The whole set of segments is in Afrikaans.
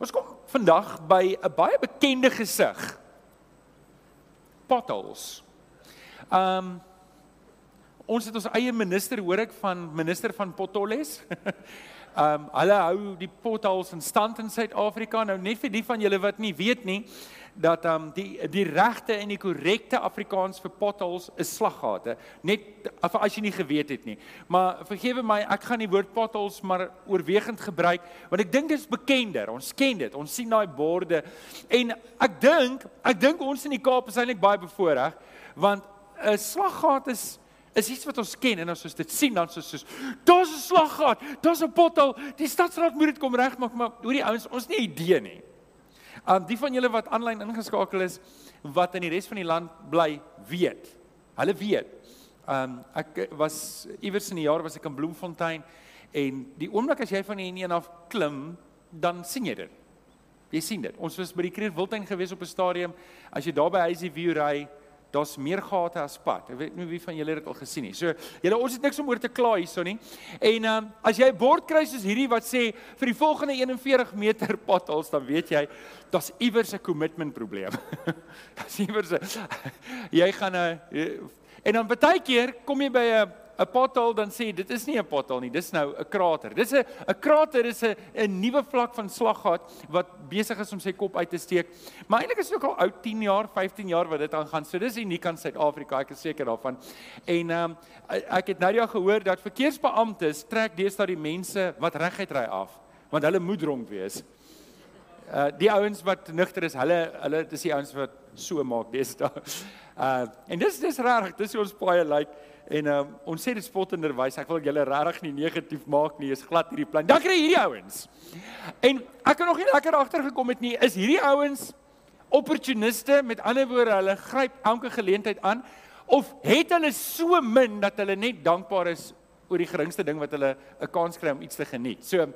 Ons kom vandag by 'n baie bekende gesig. Potholes. Um ons het ons eie minister hoor ek van minister van potholes. um hulle hou die potholes in stand in Suid-Afrika. Nou net vir die van julle wat nie weet nie, dat um die die regte en die korrekte Afrikaans vir potholes is slaggate. Net of as jy nie geweet het nie. Maar vergewe my, ek gaan die woord potholes maar oorwegend gebruik want ek dink dit is bekender. Ons ken dit. Ons sien daai borde en ek dink, ek dink ons in die Kaap is eintlik baie bevoordeel want 'n slaggat is is iets wat ons ken en as ons dit sien dan soos soos daar's 'n slaggat, daar's 'n pothol, die stadsraad moet dit kom regmaak, maar hoor die ouens, ons nie idee nie. Um die van julle wat aanlyn ingeskakel is wat in die res van die land bly, weet. Hulle weet. Um ek was iewers in die jaar was ek in Bloemfontein en die oomblik as jy van die N1 af klim, dan sien jy dit. Jy sien dit. Ons was by die Kreer Wildtuin gewees op 'n stadium. As jy daar by Huisie View ry, daar's meer gate as pad. Ek weet nie wie van julle dit al gesien het. So, julle ons het niks om oor te kla hierso nie. En ehm um, as jy 'n bord kry soos hierdie wat sê vir die volgende 41 meter padhals, dan weet jy daar's iewers 'n commitment probleem. Daar's iewers 'n jy gaan 'n en dan baie keer kom jy by 'n 'n pothol dan sê dit is nie 'n pothol nie, dis nou 'n krater. Dis 'n 'n krater is 'n 'n nuwe vlak van slaggat wat besig is om sy kop uit te steek. Maar eintlik is dit ook al oud 10 jaar, 15 jaar wat dit aangaan. So dis uniek aan Suid-Afrika, ek is seker daarvan. En ehm um, ek het nou ja gehoor dat verkeersbeamptes trek deesdae die mense wat reguit ry af, want hulle moet dronk wees. Uh die ouens wat nugter is, hulle hulle dis die ouens wat so maak deesdae. Uh en dis dis reg, dis ons baie lyk. Like, En um, ons sê dit spottenderwys, ek wil julle regtig nie negatief maak nie, is glad hierdie plan. Dan kry hierdie ouens. En ek het nog nie lekker agtergekom het nie, is hierdie ouens opportuniste, met ander woorde, hulle gryp elke geleentheid aan of het hulle so min dat hulle net dankbaar is oor die geringste ding wat hulle 'n kans kry om iets te geniet. So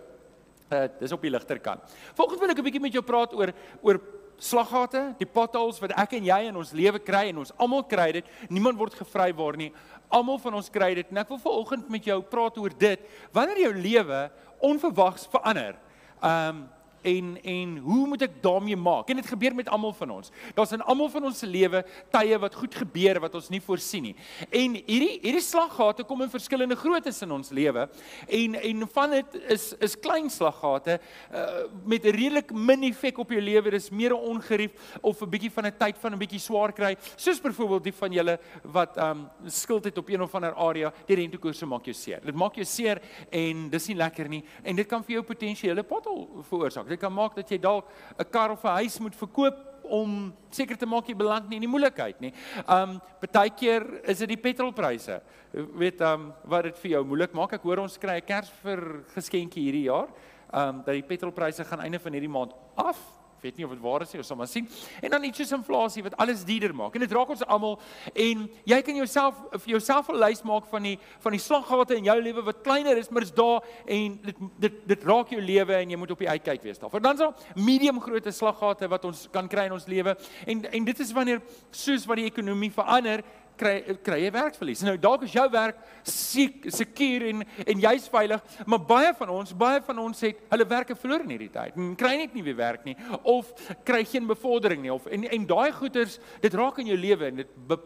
uh, dis op die ligter kant. Volgens wil ek 'n bietjie met jou praat oor oor slaggate, die potholes wat ek en jy in ons lewe kry en ons almal kry dit. Niemand word gevry waar nie. Almal van ons kry dit. En ek wil vanoggend met jou praat oor dit. Wanneer jou lewe onverwags verander. Um en en hoe moet ek daarmee maak? En dit gebeur met almal van ons. Daar's in almal van ons se lewe tye wat goed gebeur wat ons nie voorsien nie. En hierdie hierdie slaggate kom in verskillende groottes in ons lewe. En en van dit is is klein slaggate uh, met 'n redelik min effek op jou lewe. Dis meer 'n ongerief of 'n bietjie van 'n tyd van 'n bietjie swaar kry. Soos byvoorbeeld die van julle wat um skuld het op een of ander area, die rentekoerse maak jou seer. Dit maak jou seer en dis nie lekker nie en dit kan vir jou potensiële pothol veroorsaak dit kan maak dat jy dalk 'n kar of 'n huis moet verkoop om seker te maak jy beland nie in die moeilikheid nie. Um partykeer is dit die petrolpryse. Weet um wat dit vir jou moeilik maak. Ek hoor ons kry 'n Kersgeskenkie hierdie jaar. Um dat die petrolpryse gaan einde van hierdie maand af weet nie of dit waar is nie, ons sal maar sien. En dan iets soos inflasie wat alles duurder maak. En dit raak ons almal en jy kan jouself vir jouself 'n lys maak van die van die slaggate in jou lewe wat kleiner is, maar is daar en dit dit dit raak jou lewe en jy moet op die uitkyk wees daarvoor. Dan sal medium grootte slaggate wat ons kan kry in ons lewe. En en dit is wanneer soos wat die ekonomie verander, kry kry jy werkverlies. Nou dalk is jou werk seker en en jy's veilig, maar baie van ons, baie van ons het hulle werke verloor in hierdie tyd. En kry net nie weer werk nie of kry geen bevordering nie of en en daai goeters, dit raak in jou lewe en dit be,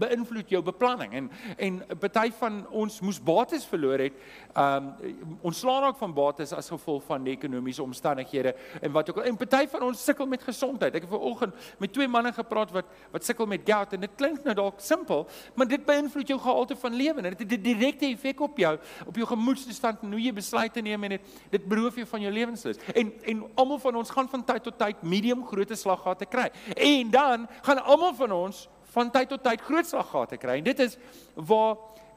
beïnvloed jou beplanning. En en party van ons moes bates verloor het. Um ontslaan raak van bates as gevolg van die ekonomiese omstandighede en wat ook al. En party van ons sukkel met gesondheid. Ek het vanoggend met twee manne gepraat wat wat sukkel met gout en dit klink nou dalk simpel simpel, maar dit beïnvloed jou gehalte van lewe. Dit het 'n direkte effek op jou, op jou gemoedstoestand en hoe jy besluite neem en dit dit beroof jou van jou lewenslus. En en almal van ons gaan van tyd tot tyd medium groot slaggate kry. En dan gaan almal van ons van tyd tot tyd groot slaggate kry. En dit is waar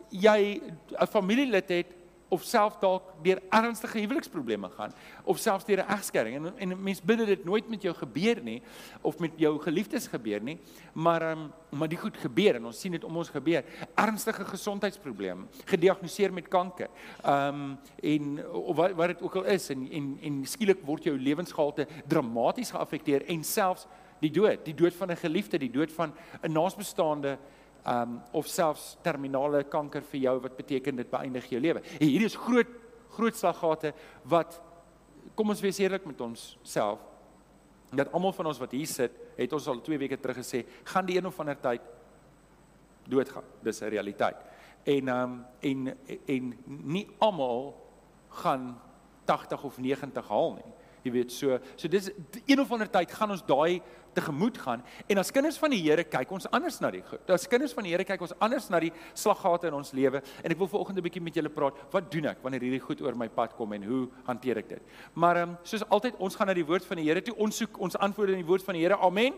jy 'n familielid het of self dalk deur ernstige huweliksprobleme gaan of selfs deur 'n egskeiding. En en mense bid dit nooit met jou gebeur nie of met jou geliefdes gebeur nie maar um, maar die goed gebeur en ons sien dit om ons gebeur. Ernstige gesondheidsprobleme gediagnoseer met kanker ehm um, en of wat wat dit ook al is en en en skielik word jou lewensgehalte dramaties geaffekteer en selfs die dood die dood van 'n geliefde die dood van 'n naasbestaande um of selfs terminale kanker vir jou wat beteken dit beëindig jou lewe. Hierdie is groot groot slaggate wat kom ons wees eerlik met onsself. Dat almal van ons wat hier sit, het ons al 2 weke terug gesê, gaan die een of ander tyd doodgaan. Dis 'n realiteit. En ehm um, en en nie almal gaan 80 of 90 haal nie. Jy weet so, so dis een of ander tyd gaan ons daai tegemoet gaan en as kinders van die Here kyk ons anders na die goed. As kinders van die Here kyk ons anders na die slaggate in ons lewe en ek wil vanoggend 'n bietjie met julle praat. Wat doen ek wanneer hierdie goed oor my pad kom en hoe hanteer ek dit? Maar ehm um, soos altyd ons gaan na die woord van die Here toe. Ons soek ons antwoorde in die woord van die Here. Amen.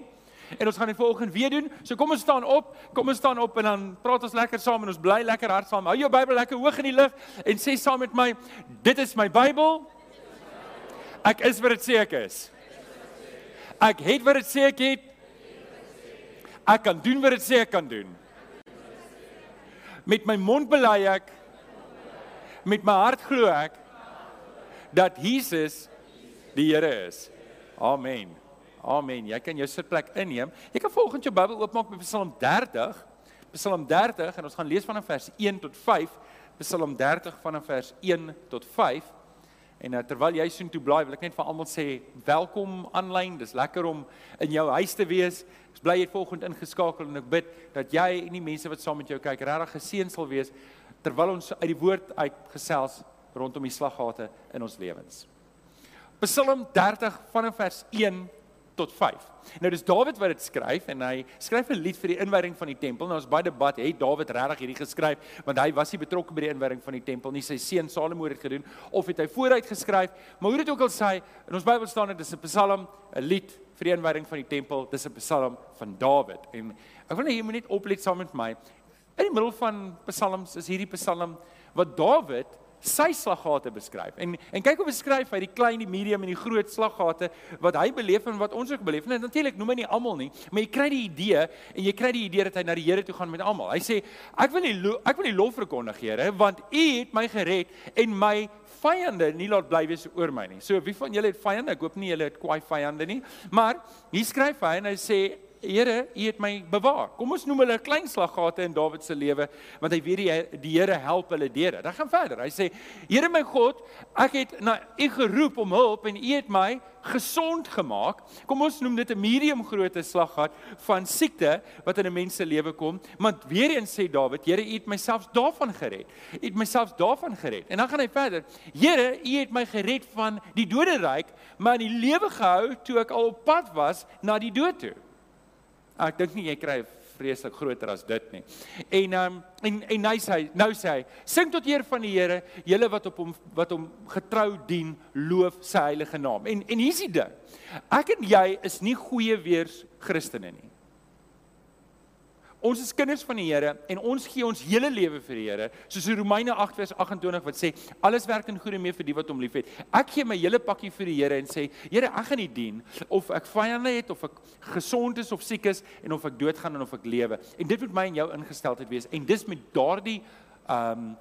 En ons gaan dit vanoggend weer doen. So kom ons staan op. Kom ons staan op en dan praat ons lekker saam en ons bly lekker hard saam. Hou jou Bybel lekker hoog in die lug en sê saam met my: Dit is my Bybel. Ek is wat dit sê ek is. Ek het wat dit sê ek het. Ek kan doen wat dit sê ek kan doen. Met my mond bely ek met my hart glo ek dat Jesus die Here is. Amen. Amen. Jy kan jou sitplek inneem. Jy kan volgens jou Bybel oopmaak met Psalm 30. Psalm 30 en ons gaan lees vanaf vers 1 tot 5. Psalm 30 vanaf vers 1 tot 5. En uh, terwyl jy soontoe blaai, wil ek net vir almal sê welkom aanlyn. Dis lekker om in jou huis te wees. Ek bly jy volgende ingeskakel en ek bid dat jy en die mense wat saam met jou kyk regtig geseën sal wees terwyl ons uit die woord uitgesels rondom die slaggate in ons lewens. Psalm 30 vanaf vers 1 tot 5. Nou dis Dawid wat dit skryf en hy skryf 'n lied vir die inwyding van die tempel. Nou ons baie debat, het Dawid regtig hierdie geskryf want hy was nie betrokke by die inwyding van die tempel nie. Sy seun Salomo het dit gedoen of het hy vooruit geskryf? Maar hoe dit ook al sê, in ons Bybel staan dit is 'n Psalm, 'n lied vir die inwyding van die tempel. Dis 'n Psalm van Dawid. En ek wil net jy moet net oplet saam met my. In die middel van Psalms is hierdie Psalm wat Dawid sy slaggate beskryf. En en kyk hoe beskryf hy die klein, die medium en die groot slaggate wat hy beleef en wat ons ook beleef. En natuurlik noem hy nie almal nie, maar jy kry die idee en jy kry die idee dat hy na die Here toe gaan met almal. Hy sê ek wil nie ek wil nie lof verkondig Here, want U het my gered en my vyande nie laat bly wees oor my nie. So wie van julle het vyande? Ek hoop nie julle het kwaai vyande nie. Maar hier skryf hy en hy sê Here, U het my bewaar. Kom ons noem hulle klein slaggate in Dawid se lewe, want hy weet die die Here help hulle deur dit. Dan gaan verder. Hy sê: Here my God, ek het na U geroep om hulp en U het my gesond gemaak. Kom ons noem dit 'n medium grootte slaggat van siekte wat in 'n mens se lewe kom. Maar weer eens sê Dawid: Here, U het myself daarvan gered. U het myself daarvan gered. En dan gaan hy verder: Here, U het my gered van die doderyk, maar in die lewe gehou toe ek al op pad was na die dood toe. Ek dink nie jy kry vreeslik groter as dit nie. En um, en en hy sê nou sê hy sing tot eer van die Here, julle wat op hom wat hom getrou dien, loof sy heilige naam. En en hier's die ding. Ek en jy is nie goeie weers Christene nie. Ons is kinders van die Here en ons gee ons hele lewe vir die Here, soos in Romeine 8:28 wat sê alles werk in goeie mee vir die wat hom liefhet. Ek gee my hele pakkie vir die Here en sê, Here, ek gaan U dien of ek vyande het of ek gesond is of siek is en of ek doodgaan en of ek lewe. En dit moet my en jou ingesteldheid wees en dis met daardie ehm um,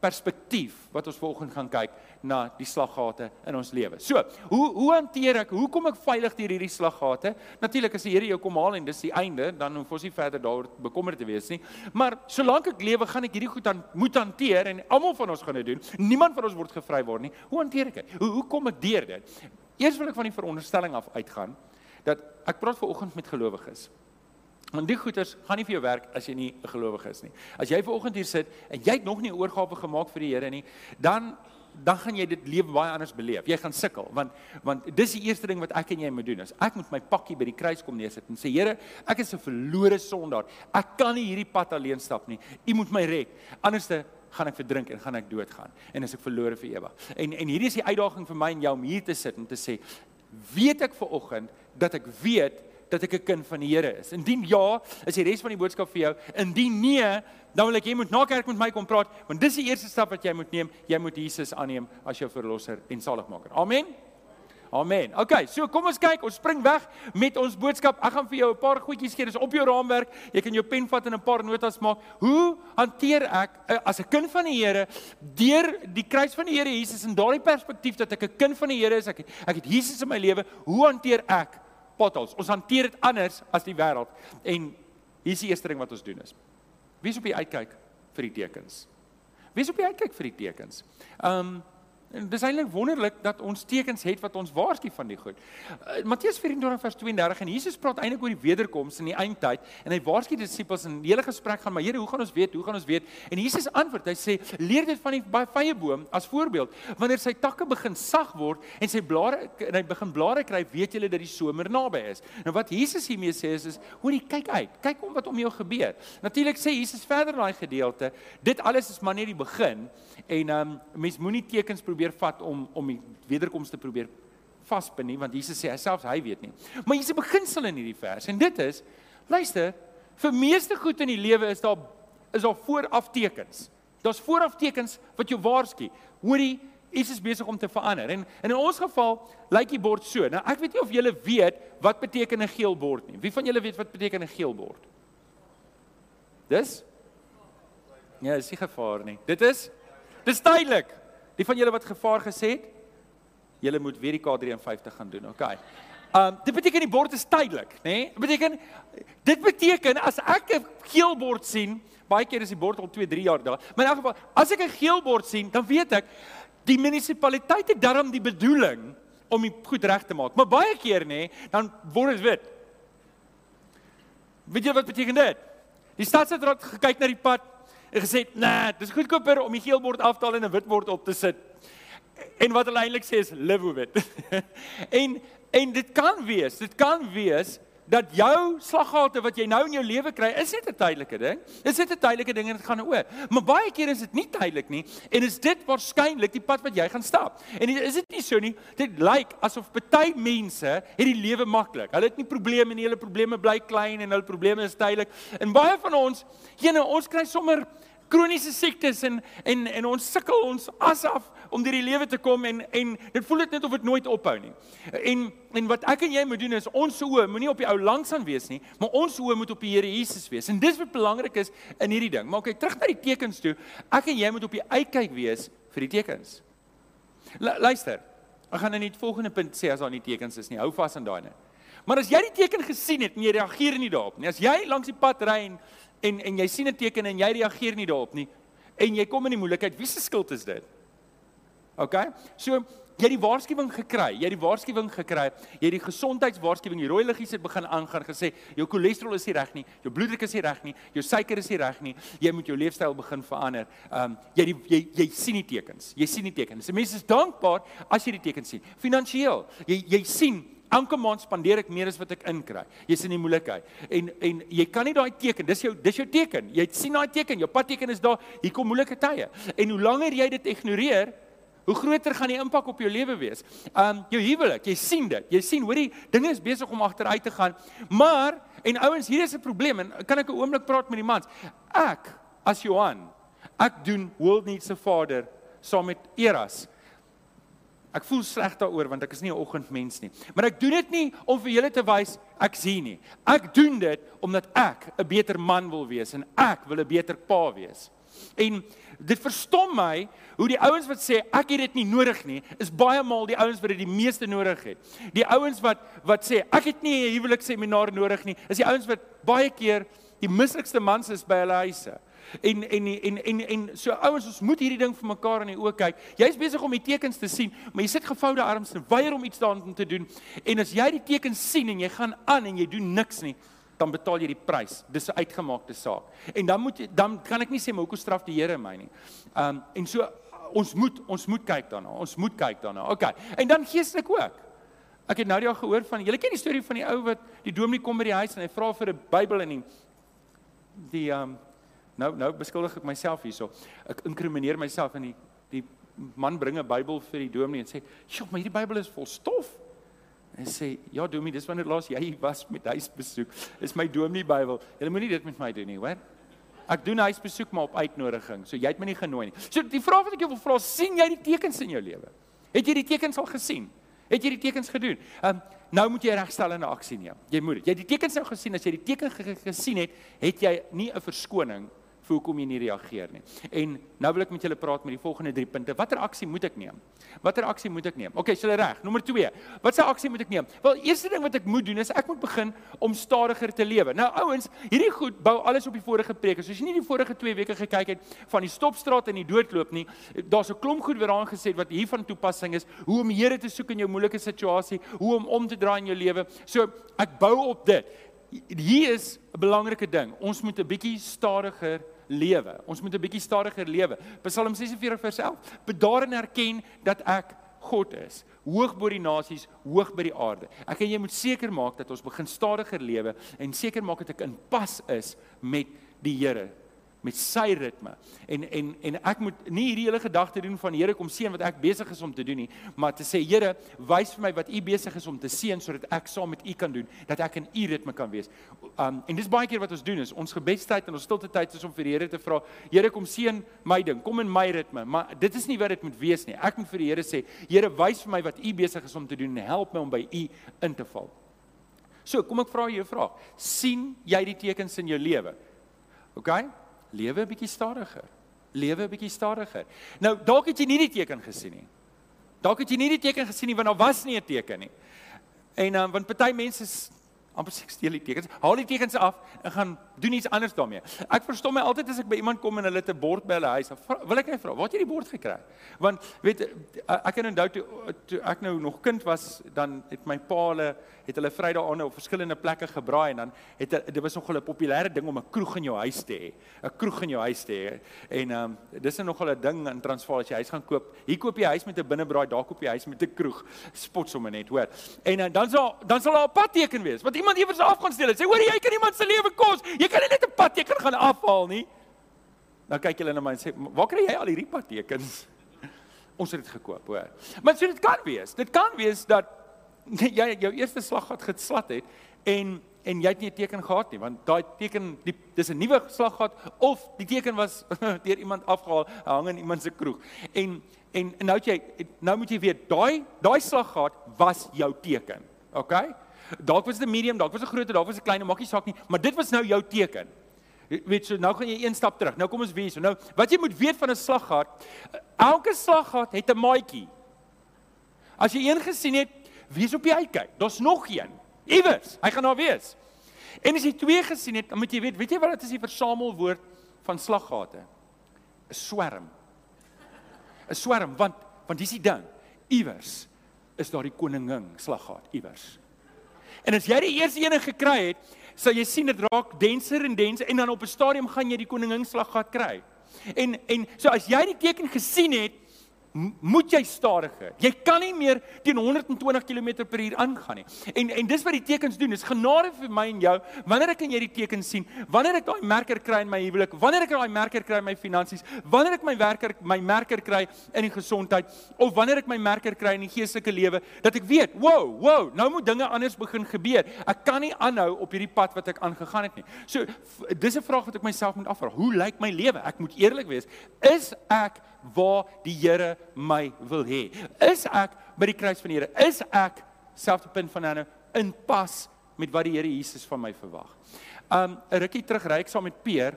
perspektief wat ons volgens gaan kyk na die slaggate in ons lewe. So, hoe hoe hanteer ek? Hoe kom ek veilig deur hierdie slaggate? Natuurlik as die Here jou kom haal en dis die einde, dan hoef ons nie verder daaroor bekommerd te wees nie. Maar solank ek lewe, gaan ek hierdie goed dan moet hanteer en almal van ons gaan dit doen. Niemand van ons word gevry word nie. Hoe hanteer ek dit? Hoe hoe kom ek deur dit? Eers wil ek van die veronderstelling af uitgaan dat ek praat ver oggend met gelowiges. Want die goeters gaan nie vir jou werk as jy nie 'n gelowige is nie. As jy ver oggend hier sit en jy het nog nie 'n oorgawe gemaak vir die Here nie, dan dan gaan jy dit lewe baie anders beleef. Jy gaan sukkel want want dis die eerste ding wat ek en jy moet doen. Is ek moet my pakkie by die kruis kom neersit en sê Here, ek is 'n verlore sondaar. Ek kan nie hierdie pad alleen stap nie. U moet my red. Anderste gaan ek verdrink en gaan ek doodgaan en as ek verlore vir ewig. En en hierdie is die uitdaging vir my en jou om hier te sit en te sê, weet ek ver oggend dat ek weet dat ek 'n kind van die Here is. Indien ja, is die res van die boodskap vir jou. Indien nee, dan wil ek jy moet na kerk met my kom praat, want dis die eerste stap wat jy moet neem. Jy moet Jesus aanneem as jou verlosser en saligmaker. Amen. Amen. OK, so kom ons kyk, ons spring weg met ons boodskap. Ek gaan vir jou 'n paar goedjies gee. Dis op jou raamwerk. Jy kan jou pen vat en 'n paar notas maak. Hoe hanteer ek uh, as 'n kind van die Here deur die kruis van die Here Jesus in daardie perspektief dat ek 'n kind van die Here is? Ek ek het Jesus in my lewe. Hoe hanteer ek potholes. Ons hanteer dit anders as die wêreld. En hier is die eerste ding wat ons doen is. Wees op die uitkyk vir die tekens. Wees op die uitkyk vir die tekens. Um En dis eintlik wonderlik dat ons tekens het wat ons waarsku van die goed. Uh, Matteus 24 vers 32 en Jesus praat eintlik oor die wederkoms in die eindtyd en hy waarsku die disippels in 'n hele gesprek gaan, maar Here, hoe gaan ons weet? Hoe gaan ons weet? En Jesus antwoord, hy sê: "Leer dit van die vrye boom as voorbeeld. Wanneer sy takke begin sag word en sy blare en hy begin blare kry, weet julle dat die somer naby is." Nou wat Jesus hiermee sê is, is hoorie, kyk uit. Kyk om wat om jou gebeur. Natuurlik sê Jesus verder in daai gedeelte, dit alles is maar net die begin en um, mens moenie tekens probeer probeer vat om om die wederkoms te probeer vasbind nie want Jesus sê hy selfs hy weet nie. Maar hier's 'n beginsel in hierdie vers en dit is luister, vir meeste goed in die lewe is daar is daar vooraftekens. Daar's vooraftekens wat jou waarsku. Hoorie, iets is besig om te verander. En, en in ons geval lyk die bord so. Nou ek weet nie of julle weet wat beteken 'n geel bord nie. Wie van julle weet wat beteken 'n geel bord? Dis Ja, dis nie gevaar nie. Dit is Dis tydelik. Die van julle wat gevaar gesê het, julle moet weer die K53 gaan doen, okay. Um dit beteken die bord is tydelik, nê? Nee? Dit beteken dit beteken as ek 'n geel bord sien, baie keer is die bord al 2, 3 jaar daar. Maar in elk geval, as ek 'n geel bord sien, dan weet ek die munisipaliteit het darm die bedoeling om dit goed reg te maak. Maar baie keer nê, nee, dan word dit wit. Weet jy wat beteken dit? Die stadsraad gekyk na die pad, en gesê, "Nee, dis goedkoper om die geel bord af te haal en 'n wit bord op te sit." En wat hulle eintlik sê is live with it. en en dit kan wees, dit kan wees dat jou slaggate wat jy nou in jou lewe kry, is net 'n tydelike ding. Dit is net 'n tydelike ding en dit gaan oor. Maar baie keer is dit nie tydelik nie en is dit waarskynlik die pad wat jy gaan stap. En is dit nie so nie? Dit lyk asof baie mense het die lewe maklik. Hulle het nie probleme nie, hulle probleme bly klein en hulle probleme is tydelik. En baie van ons, jene, ons kry sommer kroniese siektes en en en ons sukkel ons as af om deur die lewe te kom en en dit voel dit net of dit nooit ophou nie. En en wat ek en jy moet doen is ons oë moenie op die ou langs aan wees nie, maar ons oë moet op die Here Jesus wees. En dis wat belangrik is in hierdie ding. Maar kyk terug na die tekens toe. Ek en jy moet op die uitkyk wees vir die tekens. L luister. Ek gaan in die volgende punt sê as daar nie tekens is nie. Hou vas aan daai net. Maar as jy die teken gesien het en jy reageer nie daarop nie. As jy langs die pad ry en en en jy sien 'n teken en jy reageer nie daarop nie en jy kom in die moeilikheid, wie se skuld is dit? OK? So jy het die waarskuwing gekry, jy het die waarskuwing gekry, jy het die gesondheidswaarskuwing, die rooi liggies het begin aangaan gesê jou cholesterol is nie reg nie, jou bloeddruk is nie reg nie, jou suiker is nie reg nie, jy moet jou leefstyl begin verander. Ehm um, jy die, jy jy sien die tekens. Jy sien die tekens. Mense is dankbaar as jy die tekens sien. Finansiëel, jy jy sien Elke maand spandeer ek meer as wat ek inkry. Jy's in die moeilikheid. En en jy kan nie daai teken, dis jou dis jou teken. Jy sien daai teken, jou padteken is daar. Hier kom moeilike tye. En hoe langer jy dit ignoreer, hoe groter gaan die impak op jou lewe wees. Um jou huwelik, jy sien dit. Jy sien, hoorie, dinge is besig om agteruit te gaan. Maar en ouens, hier is 'n probleem en kan ek 'n oomblik praat met die mans? Ek as Johan, ek doen World Needs se vader saam met Eras. Ek voel sleg daaroor want ek is nie 'n oggendmens nie. Maar ek doen dit nie om vir julle te wys ek sien nie. Ek doen dit omdat ek 'n beter man wil wees en ek wil 'n beter pa wees. En dit verstom my hoe die ouens wat sê ek het dit nie nodig nie, is baie maal die ouens wat dit die meeste nodig het. Die ouens wat wat sê ek het nie 'n huwelikseminar nodig nie, is die ouens wat baie keer die mislikste mans is by hulle huise. En en en en en so ouens, ons moet hierdie ding vir mekaar in die oë kyk. Jy's besig om die tekens te sien, maar jy sit gevoude arms en weier om iets daarin te doen. En as jy die tekens sien en jy gaan aan en jy doen niks nie, dan betaal jy die prys. Dis 'n uitgemaakte saak. En dan moet jy dan kan ek nie sê maar hoekom straf die Here my nie. Um en so ons moet ons moet kyk daarna. Ons moet kyk daarna. OK. En dan geestelik ook. Ek het nou die al gehoor van julle ken die storie van die ou wat die dominee kom by die huis en hy vra vir 'n Bybel en die die um Nou nou beskuldig ek myself hierso. Ek inkrimineer myself in die die man bring 'n Bybel vir die dominee en sê, "Sjoe, maar hierdie Bybel is vol stof." En sê, "Ja, dominee, dis wanneer laas jy was met huisbesoek. Dis my dominee Bybel. Jy moenie dit met my doen nie, hoor?" Ek doen huisbesoek maar op uitnodiging. So jy het my nie genooi nie. So die vraag wat ek jou wil vra, sien jy die tekens in jou lewe? Het jy die tekens al gesien? Het jy die tekens gedoen? Ehm um, nou moet jy regstel en aksie neem. Jy moet dit. Jy het die tekens nou gesien. As jy die teken gesien het, het jy nie 'n verskoning vir hoekom jy nie reageer nie. En nou wil ek met julle praat met die volgende 3 punte. Watter aksie moet ek neem? Watter aksie moet ek neem? Okay, is julle reg? Nommer 2. Watse aksie moet ek neem? Wel, eerste ding wat ek moet doen is ek moet begin om stadiger te lewe. Nou ouens, hierdie goed bou alles op die vorige preek. So as jy nie die vorige 2 weke gekyk het van die stopstraat en die doodloop nie, daar's 'n klomp goed wat daarin gesê wat hiervan toepassing is, hoe om die Here te soek in jou moeilike situasie, hoe om om te draai in jou lewe. So ek bou op dit. Hier is 'n belangrike ding. Ons moet 'n bietjie stadiger lewe. Ons moet 'n bietjie stadiger lewe. Psalm 46 vers 11. Bedaar en erken dat ek God is, hoog bo die nasies, hoog by die aarde. Ek en jy moet seker maak dat ons begin stadiger lewe en seker maak dat ek in pas is met die Here met sy ritme. En en en ek moet nie hierdie hele gedagte doen van Here kom seën wat ek besig is om te doen nie, maar te sê Here, wys vir my wat U besig is om te seën sodat ek saam met U kan doen, dat ek in U ritme kan wees. Um en dis baie keer wat ons doen is ons gebedstyd en ons stilte tyd is om vir die Here te vra, Here kom seën my ding, kom in my ritme, maar dit is nie wat dit moet wees nie. Ek moet vir die Here sê, Here, wys vir my wat U besig is om te doen en help my om by U in te val. So, kom ek vra jou 'n vraag. sien jy die tekens in jou lewe? OK? Lewe 'n bietjie stadiger. Lewe 'n bietjie stadiger. Nou, dalk het jy nie die teken gesien nie. Dalk het jy nie die teken gesien nie want daar was nie 'n teken nie. En dan um, want party mense amper sê steel die tekens. Haal die tekens af en gaan doen iets anders daarmee. Ek verstom my altyd as ek by iemand kom en hulle het 'n bord by hulle huis. Wil ek net vra, waar het jy die bord gekry? Want weet ek kan onthou toe, toe ek nou nog kind was, dan het my pa hulle het hulle Vrydag aande op verskillende plekke gebraai en dan het dit was nogal 'n populêre ding om 'n kroeg in jou huis te hê. 'n Kroeg in jou huis te hê. En ehm um, dis is nogal 'n ding in Transvaal as jy huis gaan koop. Hier koop jy huis met 'n binnebraai, daar koop jy huis met 'n kroeg. Spot sommer net, hoor. En uh, dan sal dan sal daar 'n padteken wees. Want iemand iewers af gaan steel. Sê hoor jy kan iemand se lewe kos. Jy kan net 'n padteken gaan afhaal nie. Dan kyk hulle na my en sê, "Waar kry jy al hierdie padtekens?" Ons het dit gekoop, hoor. Maar so dit kan wees. Dit kan wees dat jy jou eerste slaggat geslat het en en jy het nie 'n teken gehad nie, want daai teken die dis 'n nuwe slaggat of die teken was deur iemand afgehaal, hang in iemand se kroeg. En en nou jy nou moet jy weet, daai daai slaggat was jou teken. OK? Dalk was dit 'n medium, dalk was dit 'n groot, dalk was dit 'n klein, maak nie saak nie, maar dit was nou jou teken. Weet so, nou gaan jy een stap terug. Nou kom ons weer so. Nou, wat jy moet weet van 'n slaggat, elke slaggat het 'n maatjie. As jy een gesien het, wees op die uitkyk. Daar's nog een. Iewers, hy gaan daar wees. En as jy twee gesien het, dan moet jy weet, weet jy wat dit is die versamelwoord van slaggate? 'n Swerm. 'n Swerm, want want dis die ding. Iewers is daar die koningin slaggat iewers. En as jy die eerste een gekry het, sal jy sien dit raak denser en denser en dan op 'n stadium gaan jy die koninginslag kry. En en so as jy die teken gesien het, moet jy stadiger. Jy kan nie meer teen 120 km/h aangaan nie. En en dis wat die tekens doen. Dis genade vir my en jou. Wanneer ek en jy die tekens sien, wanneer ek daai merker kry in my huwelik, wanneer ek daai merker kry in my finansies, wanneer ek my werker my merker kry in die gesondheid of wanneer ek my merker kry in die geestelike lewe, dat ek weet, wow, wow, nou moet dinge anders begin gebeur. Ek kan nie aanhou op hierdie pad wat ek aangegaan het nie. So dis 'n vraag wat ek myself moet afvra. Hoe lyk my lewe? Ek moet eerlik wees. Is ek waar die Here my wil hê. Is ek by die kruis van die Here? Is ek selfde punt van nou in pas met wat die Here Jesus van my verwag? Um 'n rukkie terug ry ek saam met Peer.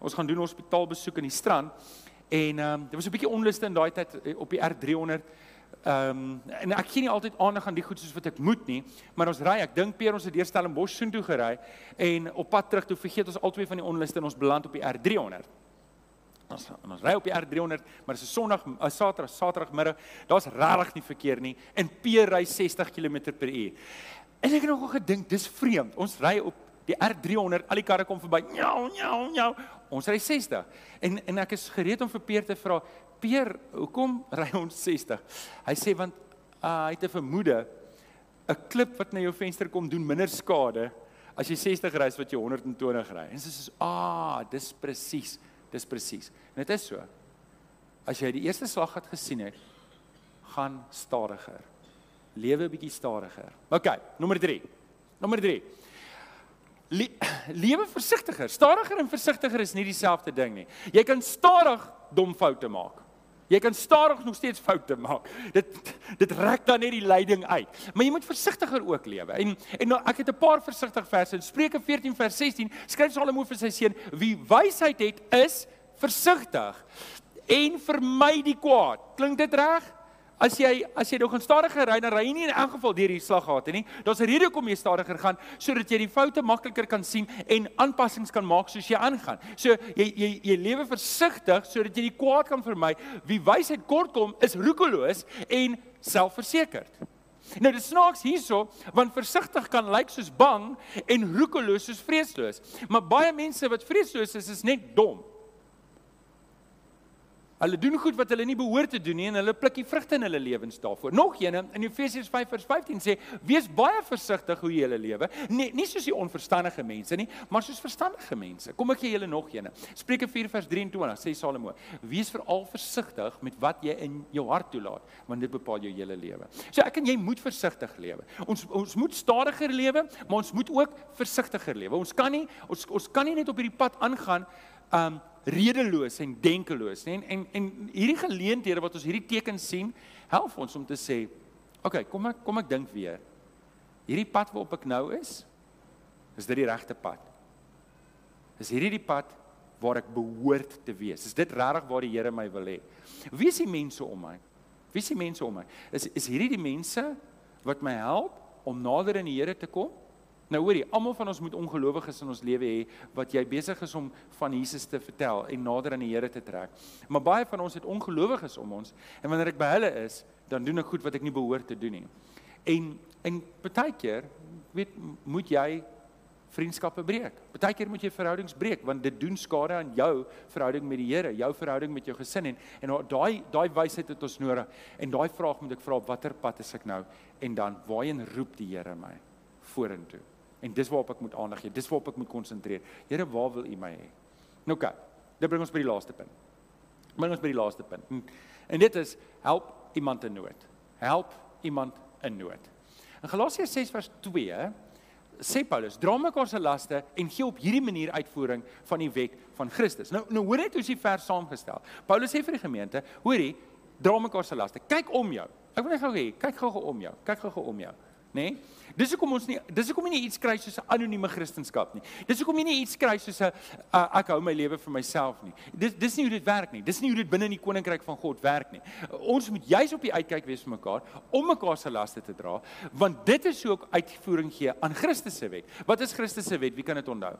Ons gaan doen 'n hospitaalbesoek in die strand en um dit was 'n bietjie onluste in daai tyd eh, op die R300. Ehm um, en ek gee nie altyd aandag aan die goed soos wat ek moet nie, maar ons ry, ek dink Peer ons het deur Stellenbosch soontoe gery en op pad terug toe vergeet ons albei van die onluste en ons beland op die R300. Ons ons ry op die R300, maar dit is 'n Sondag, 'n Saterdag, Saterdagmiddag. Daar's regtig nie verkeer nie en P ry 60 km/h. En ek het nogal gedink, dis vreemd. Ons ry op die R300, al die karre kom verby. Njau, njau, njau. Ons ry 60. En en ek is gereed om vir Peer te vra, "Peer, hoekom ry ons 60?" Hy sê want uh, hy het 'n vermoede 'n klip wat na jou venster kom doen minder skade as jy 60 ry as wat jy 120 ry. En sy sê, "Ah, dis presies." Dis presies. En dit is so. As jy die eerste slag het gesien het, gaan stadiger. Lewe bietjie stadiger. OK, nommer 3. Nommer 3. Le lewe versigtiger. Stadiger en versigtiger is nie dieselfde ding nie. Jy kan stadig dom foute maak. Jy kan stadig nog steeds foute maak. Dit dit rek dan net die leiding uit. Maar jy moet versigtiger ook lewe. En en nou, ek het 'n paar versigtige verse in Spreuke 14 vers 16. Skryf Salomo vir sy seun: "Wie wysheid het, is versigtig en vermy die kwaad." Klink dit reg? As jy as jy nog gaan stadiger ry, dan ry jy nie in elk geval deur die slaggate nie. Daar's 'n rede hoekom jy stadiger gaan sodat jy die foute makliker kan sien en aanpassings kan maak soos jy aangaan. So jy jy jy lewe versigtig sodat jy die kwaad kan vermy. Wie wysheid kortkom is roekeloos en selfversekerd. Nou dit snaaks hierso, want versigtig kan lyk soos bang en roekeloos soos vreesloos. Maar baie mense wat vreesloos is, is net dom. Hulle doen goed wat hulle nie behoort te doen nie en hulle pluk die vrugte in hulle lewens daarvoor. Nog een in Efesiërs 5:15 sê: "Wees baie versigtig hoe jy julle lewe, nie nie soos die onverstandige mense nie, maar soos verstandige mense." Kom ek gee julle nog een. Spreuke 4:23 sê Salomo: "Wees veral versigtig met wat jy in jou hart toelaat, want dit bepaal jou hele lewe." So ek en jy moet versigtig lewe. Ons ons moet stadiger lewe, maar ons moet ook versigtiger lewe. Ons kan nie ons ons kan nie net op hierdie pad aangaan um redeloos en denkeloos nê? En, en en hierdie geleenthede wat ons hierdie tekens sien help ons om te sê okay kom ek kom ek dink weer. Hierdie pad waarop ek nou is is dit die regte pad? Is hierdie die pad waar ek behoort te wees? Is dit regtig waar die Here my wil hê? Wie is die mense om my? Wie is die mense om my? Is is hierdie die mense wat my help om nader aan die Here te kom Nou hoorie, almal van ons moet ongelowiges in ons lewe hê wat jy besig is om van Jesus te vertel en nader aan die Here te trek. Maar baie van ons het ongelowiges om ons en wanneer ek by hulle is, dan doen ek goed wat ek nie behoort te doen nie. En en baie keer weet moet jy vriendskappe breek. Baie keer moet jy verhoudings breek want dit doen skade aan jou verhouding met die Here, jou verhouding met jou gesin en en daai daai wysheid het ons nodig. En daai vraag moet ek vra op watter pad is ek nou en dan waarheen roep die Here my vorentoe? En dis waarop ek moet aandag gee. Dis waarop ek moet konsentreer. Here, waar wil U my hê? Nou kyk. Dit bring ons by die laaste punt. Bring ons by die laaste punt. En, en dit is help iemand in nood. Help iemand in nood. In Galasiërs 6 vers 2 sê Paulus: "Dra mekaar se laste en gee op hierdie manier uitvoering van die wet van Christus." Nou nou hoor net hoe is die vers saamgestel. Paulus sê vir die gemeente: "Hoorie, dra mekaar se laste. Kyk om jou. Ek wil net gou hê, kyk gou-gou om jou. Kyk gou-gou om jou, nê? Nee? Dis hoekom ons nie dis hoekom jy nie iets kry soos 'n anonieme kristendom nie. Dis hoekom jy nie iets kry soos 'n uh, ek hou my lewe vir myself nie. Dis dis nie hoe dit werk nie. Dis nie hoe dit binne in die koninkryk van God werk nie. Ons moet juis op die uitkyk wees vir mekaar om mekaar se laste te dra, want dit is hoe ook uitvoering gee aan Christus se wet. Wat is Christus se wet? Wie kan dit onthou?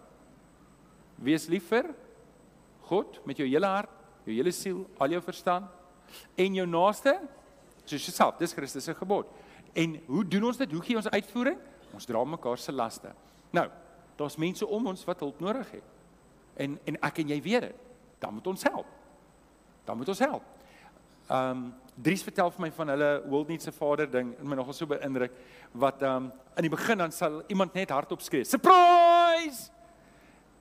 Wees lief vir God met jou hele hart, jou hele siel, al jou verstand en jou naaste soos jouself. Dis Christus se gebod. En hoe doen ons dit? Hoe gee ons uitvoering? Ons dra mekaar se laste. Nou, daar's mense om ons wat hulp nodig het. En en ek en jy weet dit. Dan moet ons help. Dan moet ons help. Ehm um, Dries vertel vir my van hulle World Need se vader ding en my nogal so beïndruk wat ehm um, in die begin dan sal iemand net hardop skree. Surprise!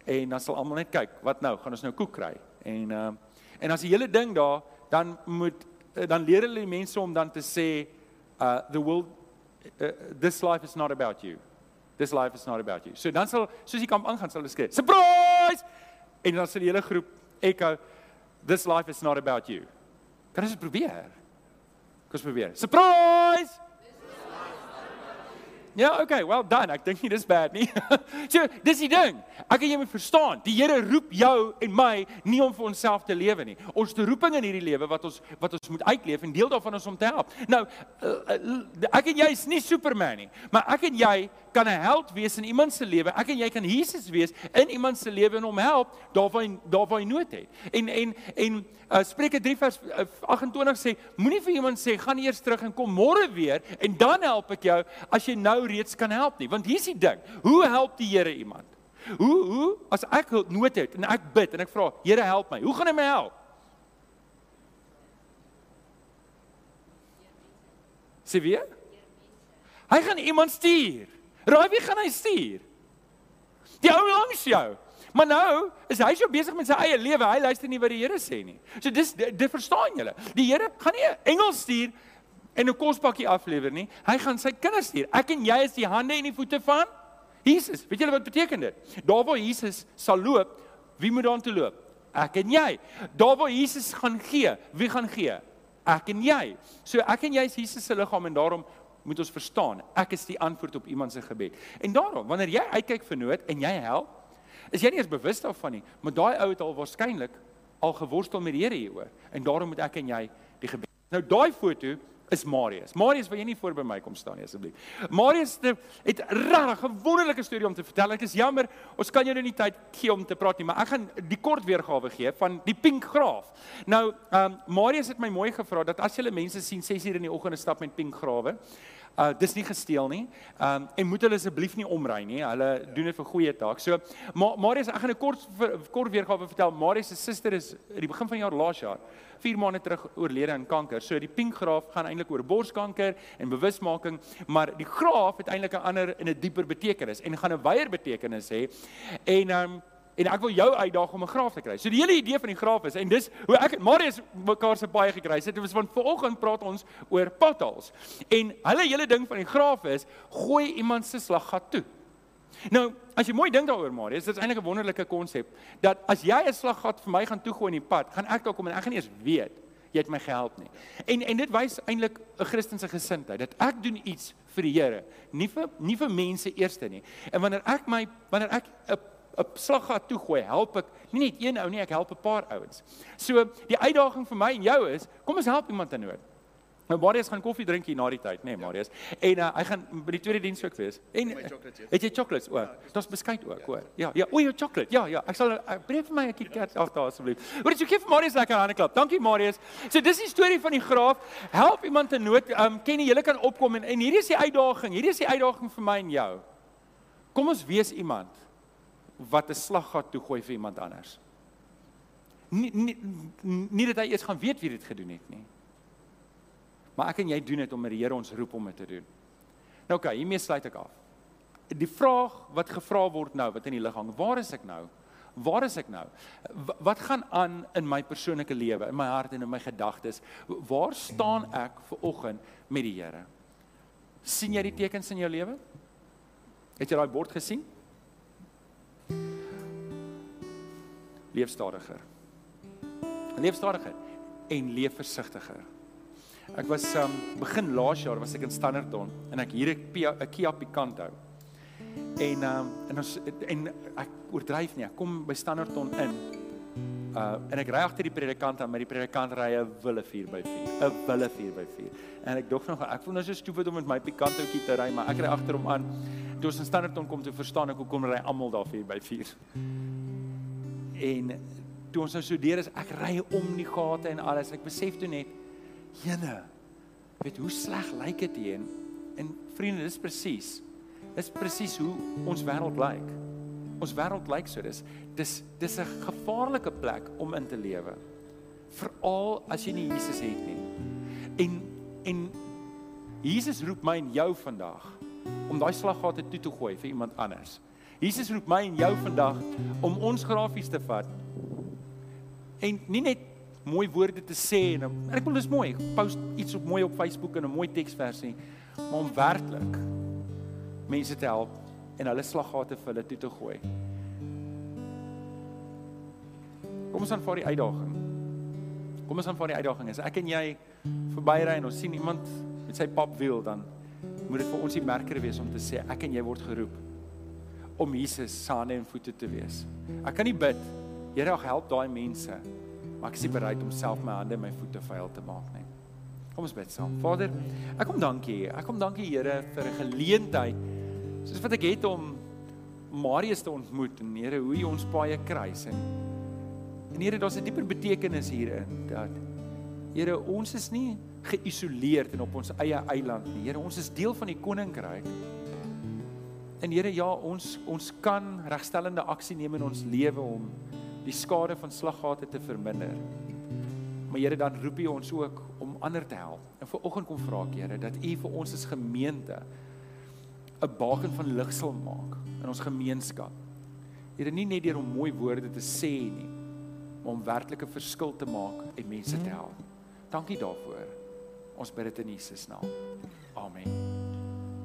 En dan sal almal net kyk, wat nou? Gaan ons nou koek kry? En ehm um, en as die hele ding daar dan moet dan leer hulle die mense om dan te sê uh the world uh, this life is not about you. This life is not about you. So dan sal soos die kamp aangaan sal hulle skree, "Surprise!" En dan sal die hele groep echo, "This life is not about you." Kan ons dit probeer? Kom ons probeer. Surprise! Ja, okay, well done. Ek dink nie dis bad nie. so, dis die ding. Ek en jy moet verstaan, die Here roep jou en my nie om vir onsself te lewe nie. Ons te roeping in hierdie lewe wat ons wat ons moet uitleef en deel daarvan is om te help. Nou, uh, uh, ek en jy is nie Superman nie, maar ek en jy kan 'n held wees in iemand se lewe. Ek en jy kan Jesus wees in iemand se lewe en hom help daarvan daarvan hy nood het. En en en uh, Spreuke 3 vers 28 sê, moenie vir iemand sê gaan eers terug en kom môre weer en dan help ek jou as jy nou reeds kan help nie. Want hier's die ding. Hoe help die Here iemand? Hoe hoe as ek nood het en ek bid en ek vra, Here help my. Hoe gaan hy my help? Sê wie? Hy gaan iemand stuur. Raai wie gaan hy stuur? Die ou langs jou. Maar nou is hy so besig met sy eie lewe, hy luister nie wat die Here sê nie. So dis dit verstaan julle. Die Here gaan nie 'n engel stuur en 'n kospakkie aflewer nie. Hy gaan sy kinders stuur. Ek en jy is die hande en die voete van Jesus. Weet julle wat beteken dit? Daar waar Jesus sal loop, wie moet daar toe loop? Ek en jy. Daar waar Jesus gaan gee, wie gaan gee? Ek en jy. So ek en jy is Jesus se liggaam en daarom moet ons verstaan, ek is die antwoord op iemand se gebed. En daarom, wanneer jy uitkyk vir nood en jy help, is jy nie eens bewus daarvan nie, maar daai ou het al waarskynlik al geworstel met die Here hieroor. En daarom moet ek en jy die gebed. Nou daai foto is Marius. Marius, wil jy nie voor by my kom staan nie asseblief? Marius het, regtig 'n wonderlike storie om te vertel. Ek is jammer, ons kan jou nou nie tyd gee om te praat nie, maar ek gaan die kort weergawe gee van die Pink Graaf. Nou, ehm um, Marius het my mooi gevra dat as jy mense sien 6 uur in die oggend stap met Pink Grawe, Uh dis nie gesteel nie. Um en moet hulle asseblief nie omry nie. Hulle doen dit vir goeie taak. So Ma Marius, ek gaan 'n kort kort weergawe vertel. Marius se suster is in die begin van jaar laas jaar 4 maande terug oorlede aan kanker. So die pink graaf gaan eintlik oor borskanker en bewusmaking, maar die graaf het eintlik 'n ander en 'n dieper betekenis en gaan 'n wyeer betekenis hê. En um en ek wil jou uitdaag om 'n graaf te kry. So die hele idee van die graaf is en dis hoe ek en Marius mekaar se baie gekry het. Dit was van vanoggend praat ons oor potholes. En hulle hele ding van die graaf is gooi iemand se slaggat toe. Nou, as jy mooi dink daaroor Marius, dit is eintlik 'n wonderlike konsep dat as jy 'n slaggat vir my gaan toegooi in die pad, gaan ek dalk kom en ek gaan nie eens weet jy het my gehelp nie. En en dit wys eintlik 'n Christelike gesindheid dat ek doen iets vir die Here, nie vir nie vir mense eerste nie. En wanneer ek my wanneer ek 'n 'n slaggat toegooi, help ek nie net een ou nie, ek help 'n paar ouens. So die uitdaging vir my en jou is, kom ons help iemand in nood. Nou Marius gaan koffie drink hier na die tyd, nê nee, Marius. En uh, hy gaan by die tweede diens ook wees. En het jy chocolates ook? Ja, Daar's beskuit ook, hoor. Ja, ja, o, jou chocolate. Ja, ja, ek sal uh, breek vir my 'n KitKat af daar asseblief. Is jy gee vir Marius lekker hande klap. Dankie Marius. So dis die storie van die graaf. Help iemand in nood. Um ken jy, jy kan opkom en en hierdie is die uitdaging. Hierdie is die uitdaging vir my en jou. Kom ons wees iemand wat 'n slaggat toe gooi vir iemand anders. Nie nie nie dat hy eers gaan weet wie dit gedoen het nie. Maar ek en jy doen dit omdat die Here ons roep om dit te doen. Nou oké, okay, hiermee sluit ek af. Die vraag wat gevra word nou, wat in die lig hang, waar is ek nou? Waar is ek nou? Wat gaan aan in my persoonlike lewe, in my hart en in my gedagtes? Waar staan ek ver oggend met die Here? sien jy die tekens in jou lewe? Het jy daai bord gesien? Leef stadiger. Leef stadiger en leef versigtiger. Ek was um begin laas jaar was ek in Standerton en ek hier 'n Kia Picanto. En um en ons en ek oordryf nie. Ek kom by Standerton in. Uh en ek ry agter die predikant aan, maar die predikant ry 'n wille 4x4. 'n wille 4x4. En ek dog nog ek voel nou so stupid om met my Picantootjie te ry, maar ek ry agter hom aan. Toe ons in Standerton kom, toe verstaan ek hoekom ry almal daar 4x4 en toe ons nou so deur is, ek ry om die gate en alles. Ek besef toe net, jene, weet hoe sleg lyk dit hier en, en vriende, dis presies. Dis presies hoe ons wêreld lyk. Ons wêreld lyk so. Dis dis dis 'n gevaarlike plek om in te lewe. Veral as jy nie Jesus het nie. En en Jesus roep my en jou vandag om daai slaggate toe te gooi vir iemand anders. Jesus roep my en jou vandag om ons grafies te vat en nie net mooi woorde te sê en ek wil dis mooi post iets op mooi op Facebook en 'n mooi teksversie maar om werklik mense te help en hulle slaggate vir hulle toe te gooi. Kom ons aanvaar die uitdaging. Kom ons aanvaar die uitdaging. As ek en jy verbyry en ons sien iemand met sy pap wiel dan moet dit vir ons die merker wees om te sê ek en jy word geroep om Jesus se hande en voete te wees. Ek kan nie bid, Here, help daai mense, maar ek is nie bereid om self my hande en my voete vuil te maak nie. Kom ons bid saam. Vader, ek kom dankie. Ek kom dankie Here vir 'n geleentheid soos wat ek het om Marius te ontmoet en Here, hoe jy ons paie kruis en en Here, daar's 'n dieper betekenis hierin dat Here, ons is nie geïsoleerd en op ons eie eiland nie. Here, ons is deel van die koninkryk. En Here, ja, ons ons kan regstellende aksie neem in ons lewe om die skade van slaggate te verminder. Maar Here, dan roep U ons ook om ander te help. En vir oggend kom vra ek, Here, dat U vir ons as gemeente 'n baken van lig sal maak in ons gemeenskap. Here, nie net deur om mooi woorde te sê nie, maar om werklik 'n verskil te maak en mense te help. Dankie daarvoor. Ons bid dit in Jesus naam. Amen.